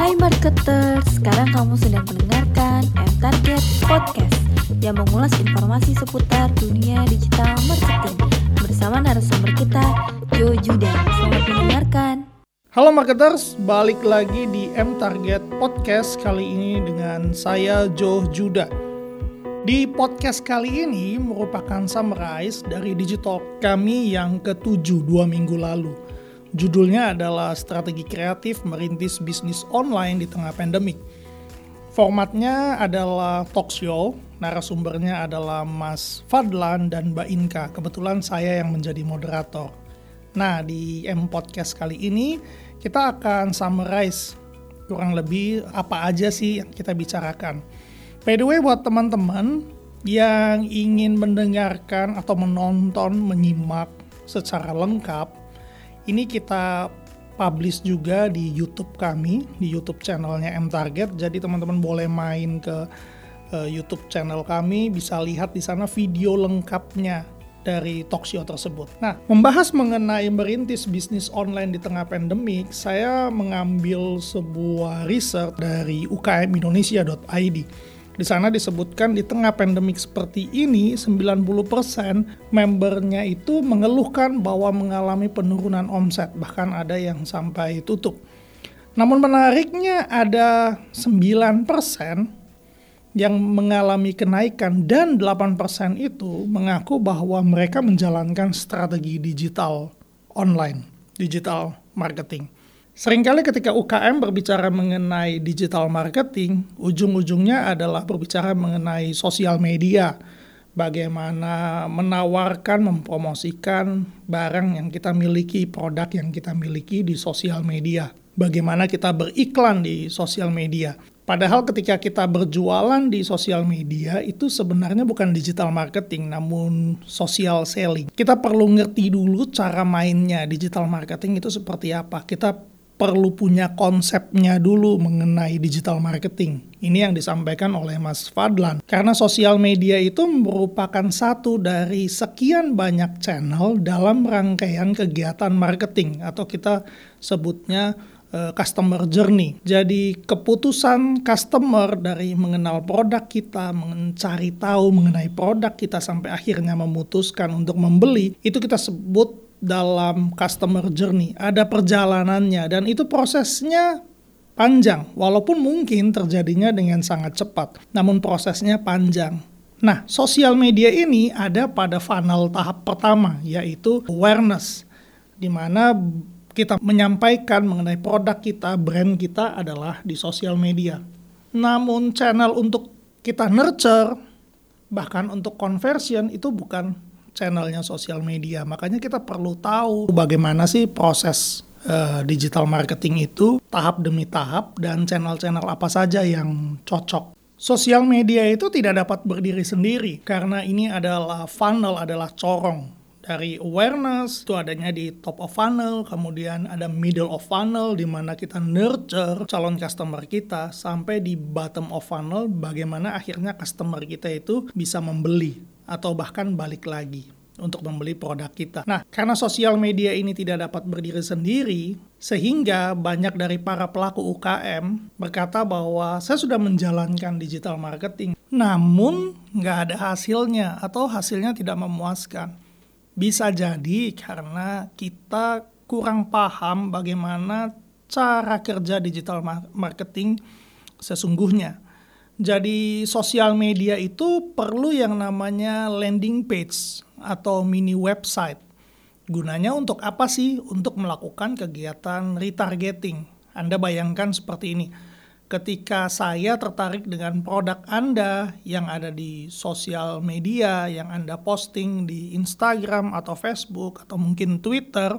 Hai marketer, sekarang kamu sedang mendengarkan M Target Podcast yang mengulas informasi seputar dunia digital marketing bersama narasumber kita, Jo Juda. Selamat mendengarkan. Halo marketers, balik lagi di M Target Podcast kali ini dengan saya Jo Juda. Di podcast kali ini merupakan summarize dari digital kami yang ketujuh dua minggu lalu. Judulnya adalah Strategi Kreatif Merintis Bisnis Online di Tengah Pandemik. Formatnya adalah talk show, narasumbernya adalah Mas Fadlan dan Mbak Inka. Kebetulan saya yang menjadi moderator. Nah, di M Podcast kali ini kita akan summarize kurang lebih apa aja sih yang kita bicarakan. By the way, buat teman-teman yang ingin mendengarkan atau menonton, menyimak secara lengkap, ini kita publish juga di YouTube kami, di YouTube channelnya M Target. Jadi teman-teman boleh main ke uh, YouTube channel kami, bisa lihat di sana video lengkapnya dari talk show tersebut. Nah, membahas mengenai merintis bisnis online di tengah pandemik, saya mengambil sebuah riset dari ukmindonesia.id. Di sana disebutkan di tengah pandemik seperti ini, 90% membernya itu mengeluhkan bahwa mengalami penurunan omset, bahkan ada yang sampai tutup. Namun menariknya ada 9% yang mengalami kenaikan dan 8% itu mengaku bahwa mereka menjalankan strategi digital online, digital marketing. Seringkali ketika UKM berbicara mengenai digital marketing, ujung-ujungnya adalah berbicara mengenai sosial media. Bagaimana menawarkan, mempromosikan barang yang kita miliki, produk yang kita miliki di sosial media. Bagaimana kita beriklan di sosial media. Padahal ketika kita berjualan di sosial media itu sebenarnya bukan digital marketing namun social selling. Kita perlu ngerti dulu cara mainnya digital marketing itu seperti apa. Kita perlu punya konsepnya dulu mengenai digital marketing. Ini yang disampaikan oleh Mas Fadlan. Karena sosial media itu merupakan satu dari sekian banyak channel dalam rangkaian kegiatan marketing atau kita sebutnya uh, customer journey. Jadi keputusan customer dari mengenal produk kita, mencari tahu mengenai produk kita sampai akhirnya memutuskan untuk membeli, itu kita sebut dalam customer journey, ada perjalanannya dan itu prosesnya panjang walaupun mungkin terjadinya dengan sangat cepat, namun prosesnya panjang. Nah, sosial media ini ada pada funnel tahap pertama yaitu awareness di mana kita menyampaikan mengenai produk kita, brand kita adalah di sosial media. Namun channel untuk kita nurture bahkan untuk conversion itu bukan channelnya sosial media. Makanya kita perlu tahu bagaimana sih proses uh, digital marketing itu tahap demi tahap dan channel-channel apa saja yang cocok. Sosial media itu tidak dapat berdiri sendiri karena ini adalah funnel, adalah corong dari awareness itu adanya di top of funnel, kemudian ada middle of funnel di mana kita nurture calon customer kita sampai di bottom of funnel bagaimana akhirnya customer kita itu bisa membeli atau bahkan balik lagi untuk membeli produk kita. Nah, karena sosial media ini tidak dapat berdiri sendiri, sehingga banyak dari para pelaku UKM berkata bahwa saya sudah menjalankan digital marketing, namun nggak ada hasilnya atau hasilnya tidak memuaskan. Bisa jadi karena kita kurang paham bagaimana cara kerja digital marketing sesungguhnya jadi sosial media itu perlu yang namanya landing page atau mini website. Gunanya untuk apa sih? Untuk melakukan kegiatan retargeting. Anda bayangkan seperti ini. Ketika saya tertarik dengan produk Anda yang ada di sosial media, yang Anda posting di Instagram atau Facebook atau mungkin Twitter,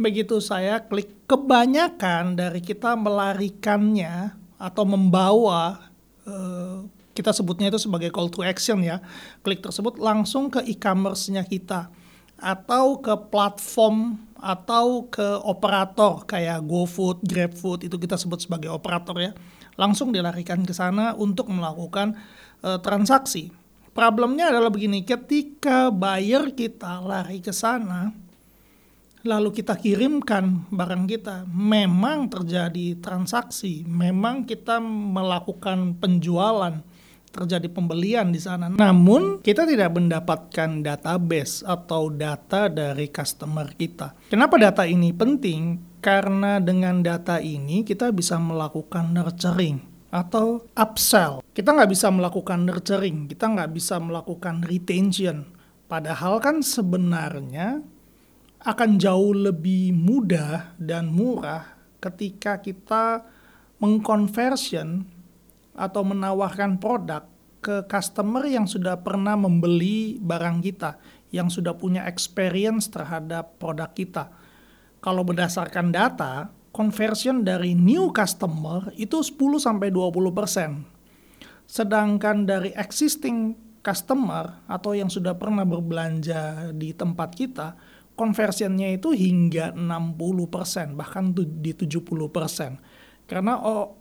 begitu saya klik kebanyakan dari kita melarikannya atau membawa Eh, kita sebutnya itu sebagai call to action ya. Klik tersebut langsung ke e-commerce-nya kita atau ke platform atau ke operator kayak GoFood, GrabFood itu kita sebut sebagai operator ya. Langsung dilarikan ke sana untuk melakukan uh, transaksi. Problemnya adalah begini, ketika buyer kita lari ke sana, lalu kita kirimkan barang kita, memang terjadi transaksi, memang kita melakukan penjualan, terjadi pembelian di sana. Namun, kita tidak mendapatkan database atau data dari customer kita. Kenapa data ini penting? Karena dengan data ini kita bisa melakukan nurturing atau upsell. Kita nggak bisa melakukan nurturing, kita nggak bisa melakukan retention. Padahal kan sebenarnya akan jauh lebih mudah dan murah ketika kita mengkonversion atau menawarkan produk ke customer yang sudah pernah membeli barang kita, yang sudah punya experience terhadap produk kita. Kalau berdasarkan data, conversion dari new customer itu 10 sampai 20%. Sedangkan dari existing customer atau yang sudah pernah berbelanja di tempat kita, conversionnya itu hingga 60%, bahkan di 70%. Karena oh,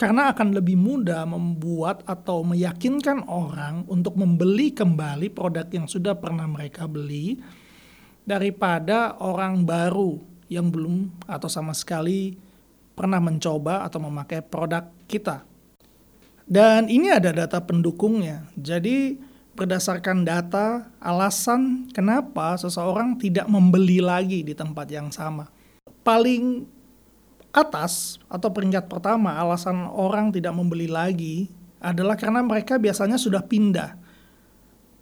karena akan lebih mudah membuat atau meyakinkan orang untuk membeli kembali produk yang sudah pernah mereka beli daripada orang baru yang belum atau sama sekali pernah mencoba atau memakai produk kita. Dan ini ada data pendukungnya. Jadi berdasarkan data alasan kenapa seseorang tidak membeli lagi di tempat yang sama. Paling atas atau peringkat pertama alasan orang tidak membeli lagi adalah karena mereka biasanya sudah pindah.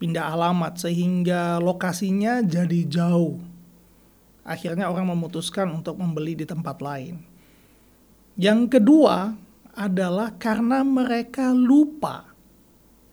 Pindah alamat sehingga lokasinya jadi jauh. Akhirnya orang memutuskan untuk membeli di tempat lain. Yang kedua adalah karena mereka lupa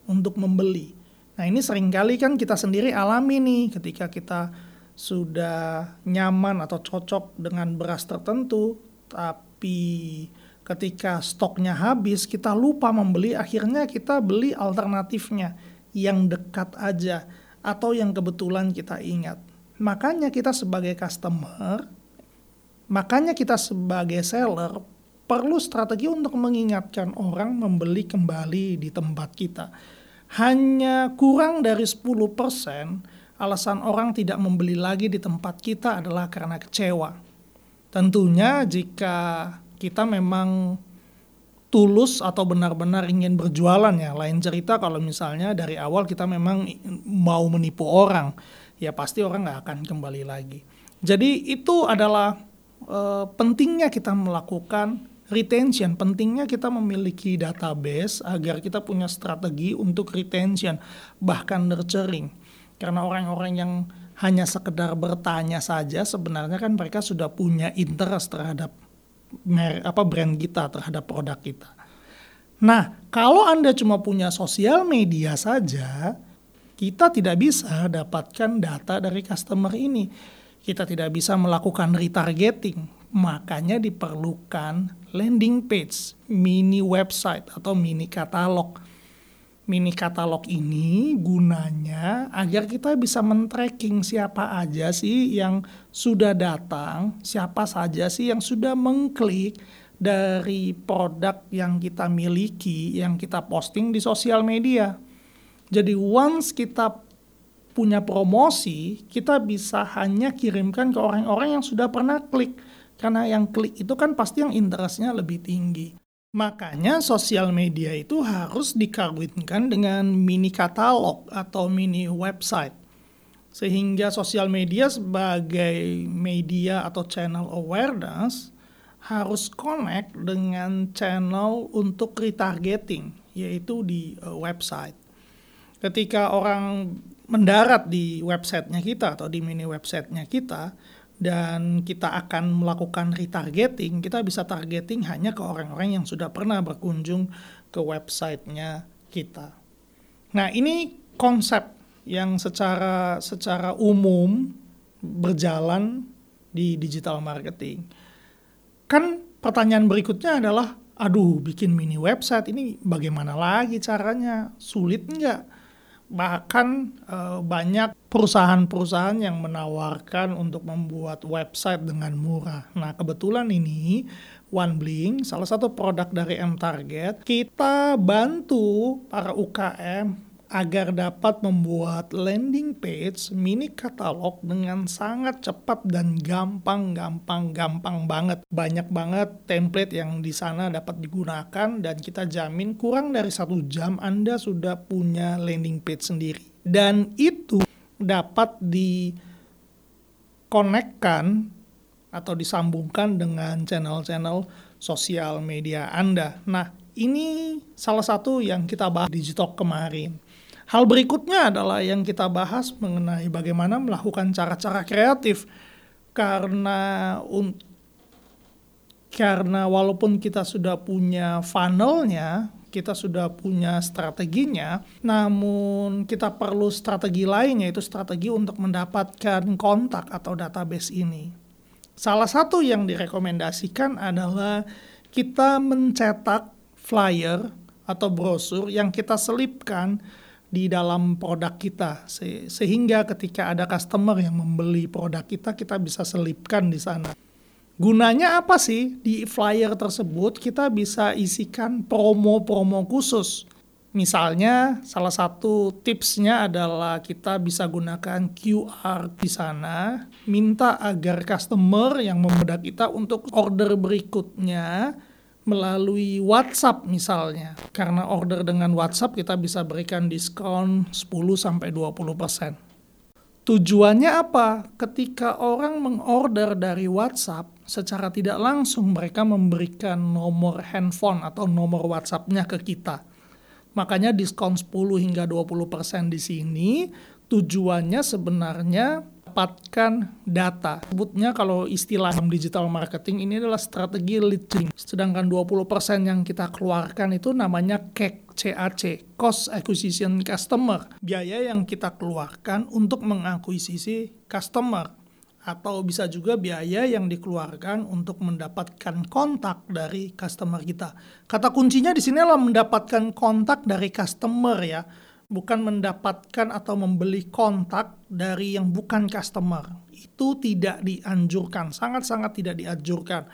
untuk membeli Nah ini sering kali kan kita sendiri alami nih ketika kita sudah nyaman atau cocok dengan beras tertentu, tapi ketika stoknya habis kita lupa membeli, akhirnya kita beli alternatifnya yang dekat aja atau yang kebetulan kita ingat. Makanya kita sebagai customer, makanya kita sebagai seller perlu strategi untuk mengingatkan orang membeli kembali di tempat kita hanya kurang dari 10% alasan orang tidak membeli lagi di tempat kita adalah karena kecewa. Tentunya jika kita memang tulus atau benar-benar ingin berjualan ya. Lain cerita kalau misalnya dari awal kita memang mau menipu orang, ya pasti orang nggak akan kembali lagi. Jadi itu adalah e, pentingnya kita melakukan retention pentingnya kita memiliki database agar kita punya strategi untuk retention bahkan nurturing karena orang-orang yang hanya sekedar bertanya saja sebenarnya kan mereka sudah punya interest terhadap apa brand kita terhadap produk kita. Nah, kalau Anda cuma punya sosial media saja, kita tidak bisa dapatkan data dari customer ini. Kita tidak bisa melakukan retargeting Makanya diperlukan landing page, mini website atau mini katalog. Mini katalog ini gunanya agar kita bisa men-tracking siapa aja sih yang sudah datang, siapa saja sih yang sudah mengklik dari produk yang kita miliki, yang kita posting di sosial media. Jadi once kita punya promosi, kita bisa hanya kirimkan ke orang-orang yang sudah pernah klik karena yang klik itu kan pasti yang interestnya lebih tinggi. Makanya sosial media itu harus dikawinkan dengan mini katalog atau mini website. Sehingga sosial media sebagai media atau channel awareness harus connect dengan channel untuk retargeting, yaitu di uh, website. Ketika orang mendarat di websitenya kita atau di mini websitenya kita, dan kita akan melakukan retargeting, kita bisa targeting hanya ke orang-orang yang sudah pernah berkunjung ke websitenya kita. Nah, ini konsep yang secara secara umum berjalan di digital marketing. Kan pertanyaan berikutnya adalah, aduh bikin mini website ini bagaimana lagi caranya? Sulit nggak? Bahkan uh, banyak perusahaan-perusahaan yang menawarkan untuk membuat website dengan murah. Nah, kebetulan ini OneBlink, salah satu produk dari M Target, kita bantu para UKM agar dapat membuat landing page mini katalog dengan sangat cepat dan gampang, gampang, gampang banget. Banyak banget template yang di sana dapat digunakan dan kita jamin kurang dari satu jam Anda sudah punya landing page sendiri. Dan itu dapat dikonekkan atau disambungkan dengan channel-channel sosial media Anda. Nah, ini salah satu yang kita bahas di Jitok kemarin. Hal berikutnya adalah yang kita bahas mengenai bagaimana melakukan cara-cara kreatif karena karena walaupun kita sudah punya funnelnya, kita sudah punya strateginya, namun kita perlu strategi lainnya yaitu strategi untuk mendapatkan kontak atau database ini. Salah satu yang direkomendasikan adalah kita mencetak flyer atau brosur yang kita selipkan di dalam produk kita Se sehingga ketika ada customer yang membeli produk kita kita bisa selipkan di sana. Gunanya apa sih? Di flyer tersebut kita bisa isikan promo-promo khusus. Misalnya salah satu tipsnya adalah kita bisa gunakan QR di sana, minta agar customer yang membedak kita untuk order berikutnya melalui WhatsApp misalnya. Karena order dengan WhatsApp kita bisa berikan diskon 10 sampai 20%. Tujuannya apa? Ketika orang mengorder dari WhatsApp, secara tidak langsung mereka memberikan nomor handphone atau nomor WhatsApp-nya ke kita. Makanya diskon 10 hingga 20% di sini tujuannya sebenarnya mendapatkan data. Sebutnya kalau istilah digital marketing ini adalah strategi lead gen. Sedangkan 20% yang kita keluarkan itu namanya CAC, CAC, Cost Acquisition Customer. Biaya yang kita keluarkan untuk mengakuisisi customer atau bisa juga biaya yang dikeluarkan untuk mendapatkan kontak dari customer kita. Kata kuncinya di sini adalah mendapatkan kontak dari customer ya bukan mendapatkan atau membeli kontak dari yang bukan customer. Itu tidak dianjurkan, sangat-sangat tidak dianjurkan.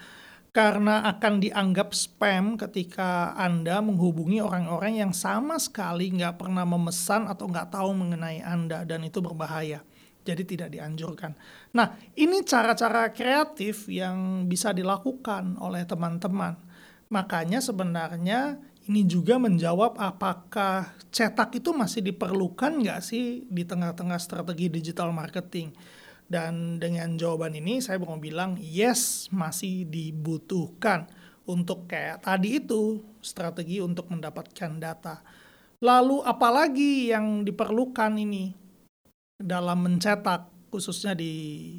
Karena akan dianggap spam ketika Anda menghubungi orang-orang yang sama sekali nggak pernah memesan atau nggak tahu mengenai Anda, dan itu berbahaya. Jadi tidak dianjurkan. Nah, ini cara-cara kreatif yang bisa dilakukan oleh teman-teman. Makanya sebenarnya ini juga menjawab apakah cetak itu masih diperlukan nggak sih di tengah-tengah strategi digital marketing. Dan dengan jawaban ini saya mau bilang yes masih dibutuhkan untuk kayak tadi itu strategi untuk mendapatkan data. Lalu apalagi yang diperlukan ini dalam mencetak khususnya di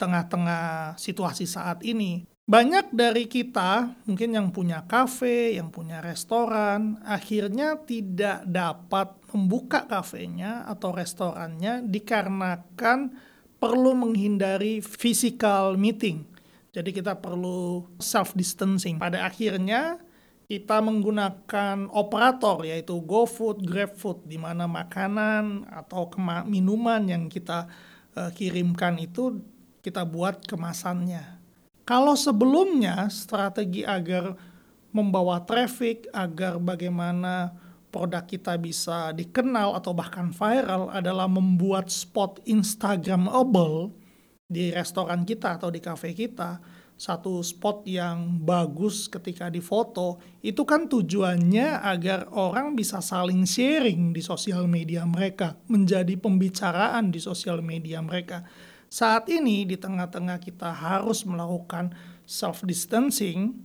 tengah-tengah situasi saat ini banyak dari kita, mungkin yang punya kafe, yang punya restoran, akhirnya tidak dapat membuka kafenya atau restorannya dikarenakan perlu menghindari physical meeting. Jadi kita perlu self distancing. Pada akhirnya kita menggunakan operator yaitu GoFood, GrabFood di mana makanan atau minuman yang kita uh, kirimkan itu kita buat kemasannya kalau sebelumnya strategi agar membawa traffic, agar bagaimana produk kita bisa dikenal atau bahkan viral adalah membuat spot Instagramable di restoran kita atau di cafe kita, satu spot yang bagus ketika difoto, itu kan tujuannya agar orang bisa saling sharing di sosial media mereka, menjadi pembicaraan di sosial media mereka saat ini di tengah-tengah kita harus melakukan self distancing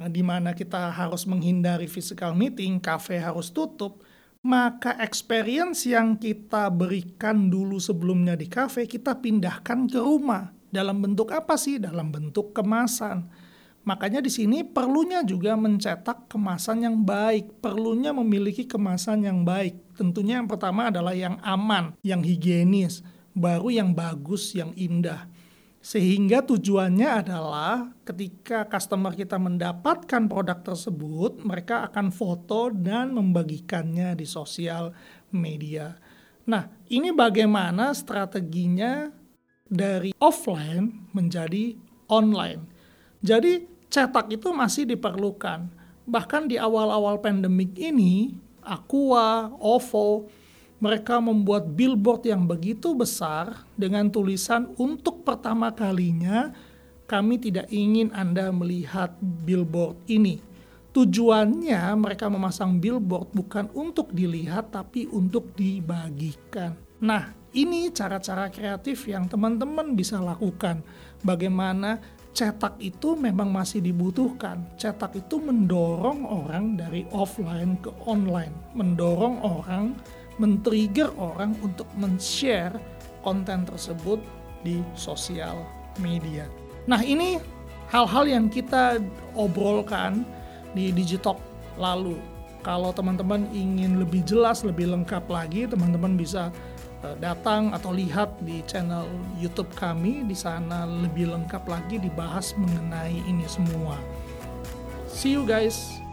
eh, di mana kita harus menghindari physical meeting, kafe harus tutup, maka experience yang kita berikan dulu sebelumnya di kafe kita pindahkan ke rumah. Dalam bentuk apa sih? Dalam bentuk kemasan. Makanya di sini perlunya juga mencetak kemasan yang baik, perlunya memiliki kemasan yang baik. Tentunya yang pertama adalah yang aman, yang higienis baru yang bagus, yang indah. Sehingga tujuannya adalah ketika customer kita mendapatkan produk tersebut, mereka akan foto dan membagikannya di sosial media. Nah, ini bagaimana strateginya dari offline menjadi online. Jadi, cetak itu masih diperlukan. Bahkan di awal-awal pandemik ini, Aqua, OVO, mereka membuat billboard yang begitu besar dengan tulisan untuk pertama kalinya kami tidak ingin Anda melihat billboard ini. Tujuannya mereka memasang billboard bukan untuk dilihat tapi untuk dibagikan. Nah, ini cara-cara kreatif yang teman-teman bisa lakukan. Bagaimana cetak itu memang masih dibutuhkan. Cetak itu mendorong orang dari offline ke online, mendorong orang men-trigger orang untuk men-share konten tersebut di sosial media. Nah, ini hal-hal yang kita obrolkan di Digitalk lalu. Kalau teman-teman ingin lebih jelas, lebih lengkap lagi, teman-teman bisa eh, datang atau lihat di channel YouTube kami. Di sana lebih lengkap lagi dibahas mengenai ini semua. See you guys.